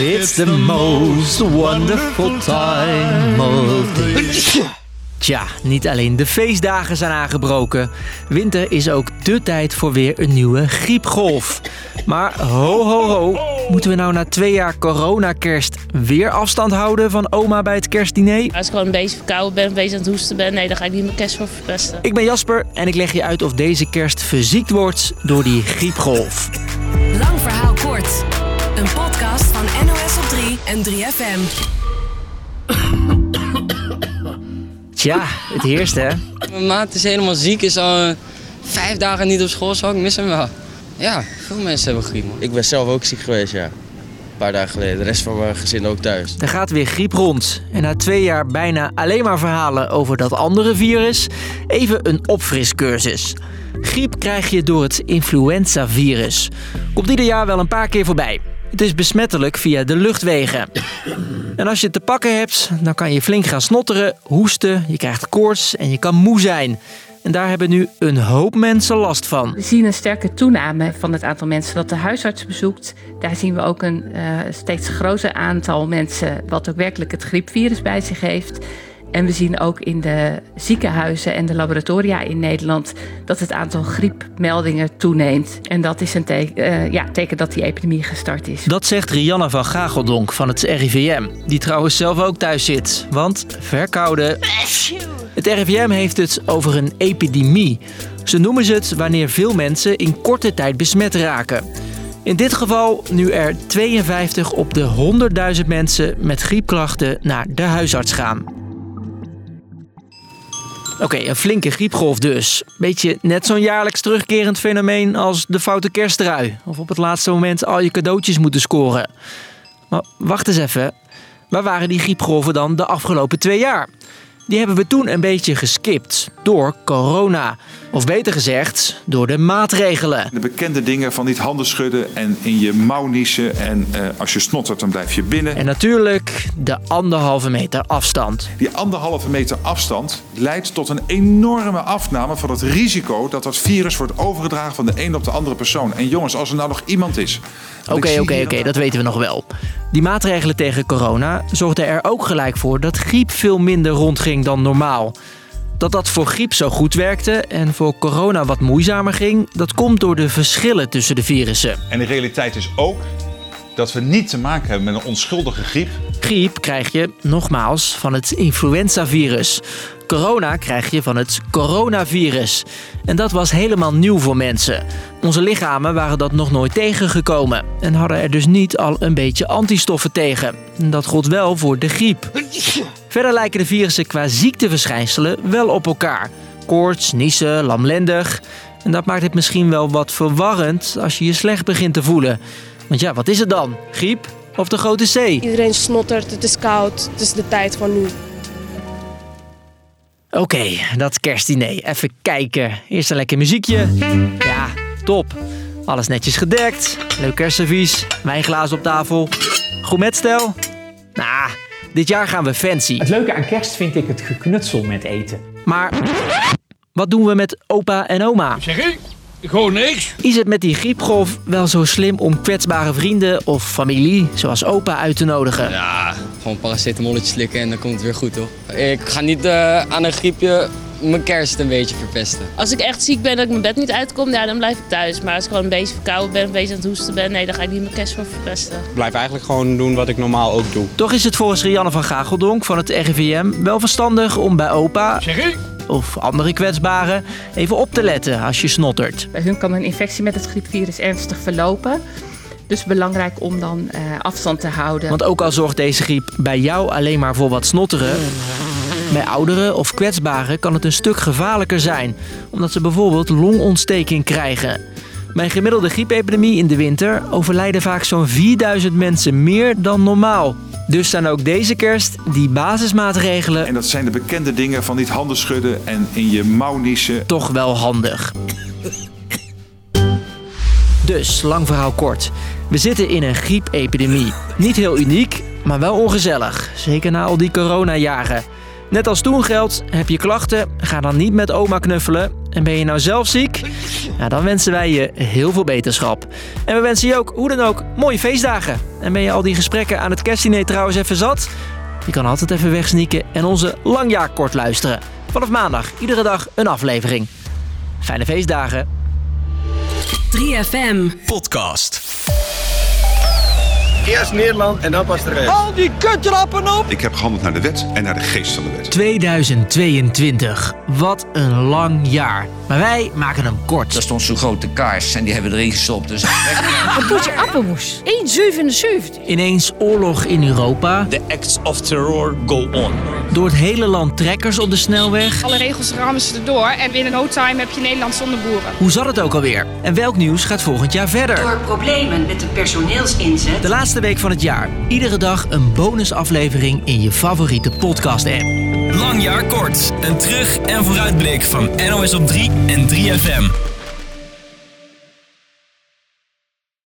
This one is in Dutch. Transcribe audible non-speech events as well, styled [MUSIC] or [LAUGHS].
It's the most wonderful time of the Tja, niet alleen de feestdagen zijn aangebroken. Winter is ook de tijd voor weer een nieuwe griepgolf. Maar ho ho ho, moeten we nou na twee jaar corona-kerst weer afstand houden van oma bij het kerstdiner? Als ik gewoon een beetje verkouden ben, een beetje aan het hoesten ben, nee, dan ga ik niet mijn kerst voor verpesten. Ik ben Jasper en ik leg je uit of deze kerst verziekt wordt door die griepgolf. Lang verhaal kort. Een podcast van 3 en 3FM. Tja, het heerst hè. Mijn maat is helemaal ziek, is al eh, vijf dagen niet op school, zo ik mis hem wel. Ja, veel mensen hebben griep. man. Ik ben zelf ook ziek geweest, ja. Een paar dagen geleden. De rest van mijn gezin ook thuis. Er gaat weer griep rond. En na twee jaar bijna alleen maar verhalen over dat andere virus, even een opfriscursus. Griep krijg je door het influenzavirus. Komt ieder jaar wel een paar keer voorbij. Het is besmettelijk via de luchtwegen. En als je het te pakken hebt, dan kan je flink gaan snotteren, hoesten, je krijgt koorts en je kan moe zijn. En daar hebben nu een hoop mensen last van. We zien een sterke toename van het aantal mensen dat de huisarts bezoekt. Daar zien we ook een uh, steeds groter aantal mensen wat ook werkelijk het griepvirus bij zich heeft. En we zien ook in de ziekenhuizen en de laboratoria in Nederland dat het aantal griepmeldingen toeneemt. En dat is een teken, uh, ja, teken dat die epidemie gestart is. Dat zegt Rianne van Gageldonk van het RIVM, die trouwens zelf ook thuis zit. Want verkouden. Het RIVM heeft het over een epidemie. Ze noemen ze het wanneer veel mensen in korte tijd besmet raken. In dit geval nu er 52 op de 100.000 mensen met griepklachten naar de huisarts gaan. Oké, een flinke griepgolf dus. Beetje net zo'n jaarlijks terugkerend fenomeen als de foute kersttrui. Of op het laatste moment al je cadeautjes moeten scoren. Maar wacht eens even. Waar waren die griepgolven dan de afgelopen twee jaar? Die hebben we toen een beetje geskipt door corona. Of beter gezegd, door de maatregelen. De bekende dingen van niet handen schudden en in je mouw niezen. En uh, als je snottert, dan blijf je binnen. En natuurlijk de anderhalve meter afstand. Die anderhalve meter afstand leidt tot een enorme afname van het risico dat dat virus wordt overgedragen van de een op de andere persoon. En jongens, als er nou nog iemand is. Oké, oké, oké, dat weten we nog wel. Die maatregelen tegen corona zorgden er ook gelijk voor dat griep veel minder rondging dan normaal. Dat dat voor griep zo goed werkte en voor corona wat moeizamer ging, dat komt door de verschillen tussen de virussen. En de realiteit is ook dat we niet te maken hebben met een onschuldige griep. Griep krijg je nogmaals van het influenzavirus. Corona krijg je van het coronavirus. En dat was helemaal nieuw voor mensen. Onze lichamen waren dat nog nooit tegengekomen en hadden er dus niet al een beetje antistoffen tegen. Dat gold wel voor de griep. Verder lijken de virussen qua ziekteverschijnselen wel op elkaar. Koorts, niezen, lamlendig. En dat maakt het misschien wel wat verwarrend als je je slecht begint te voelen. Want ja, wat is het dan? Griep of de grote C? Iedereen snottert, het is koud, het is de tijd van nu. Oké, okay, dat kerstdiner. Even kijken. Eerst een lekker muziekje. Ja, top. Alles netjes gedekt. Leuk kerstservies. Wijnglazen op tafel. Goed met stel. Nou, dit jaar gaan we fancy. Het leuke aan kerst vind ik het geknutsel met eten. Maar wat doen we met opa en oma? Zeg ik? Gewoon niks. Is het met die griepgolf wel zo slim om kwetsbare vrienden of familie, zoals opa, uit te nodigen? Ja, gewoon een paracetamolletje slikken en dan komt het weer goed, toch? Ik ga niet uh, aan een griepje mijn kerst een beetje verpesten. Als ik echt ziek ben dat ik mijn bed niet uitkom, ja, dan blijf ik thuis. Maar als ik gewoon een beetje verkouden ben, een beetje aan het hoesten ben, nee, dan ga ik niet mijn kerst voor verpesten. Ik blijf eigenlijk gewoon doen wat ik normaal ook doe. Toch is het volgens Rianne van Gageldonk van het RIVM wel verstandig om bij opa... Of andere kwetsbaren even op te letten als je snottert. Bij hun kan een infectie met het griepvirus ernstig verlopen. Dus belangrijk om dan uh, afstand te houden. Want ook al zorgt deze griep bij jou alleen maar voor wat snotteren... bij ouderen of kwetsbaren kan het een stuk gevaarlijker zijn... omdat ze bijvoorbeeld longontsteking krijgen... Bij een gemiddelde griepepidemie in de winter overlijden vaak zo'n 4000 mensen meer dan normaal. Dus staan ook deze kerst die basismaatregelen. En dat zijn de bekende dingen van niet handen schudden en in je mouw niezen. Toch wel handig. Dus, lang verhaal kort. We zitten in een griepepidemie. Niet heel uniek, maar wel ongezellig. Zeker na al die coronajaren. Net als toen geldt, heb je klachten, ga dan niet met oma knuffelen. En ben je nou zelf ziek? Ja, dan wensen wij je heel veel beterschap. En we wensen je ook, hoe dan ook, mooie feestdagen. En ben je al die gesprekken aan het kerstdiner trouwens even zat? Je kan altijd even wegsneaken en onze langjaarkort luisteren. Vanaf maandag, iedere dag een aflevering. Fijne feestdagen. 3FM. Podcast. Eerst Nederland en dan pas de rest. Al die kutrappen op! Ik heb gehandeld naar de wet en naar de geest van de wet. 2022. Wat een lang jaar. Maar wij maken hem kort. Er stond zo'n grote kaars en die hebben we erin gestopt. Dus [LAUGHS] Een potje appelmoes. 1,77. Ineens oorlog in Europa. The acts of terror go on. Door het hele land trekkers op de snelweg. Alle regels rammen ze erdoor en binnen no time heb je Nederland zonder boeren. Hoe zat het ook alweer? En welk nieuws gaat volgend jaar verder? Door problemen met de personeelsinzet. De laatste week van het jaar. Iedere dag een bonusaflevering in je favoriete podcast-app. Langjaar kort. Een terug- en vooruitblik van NOS op 3 en 3FM.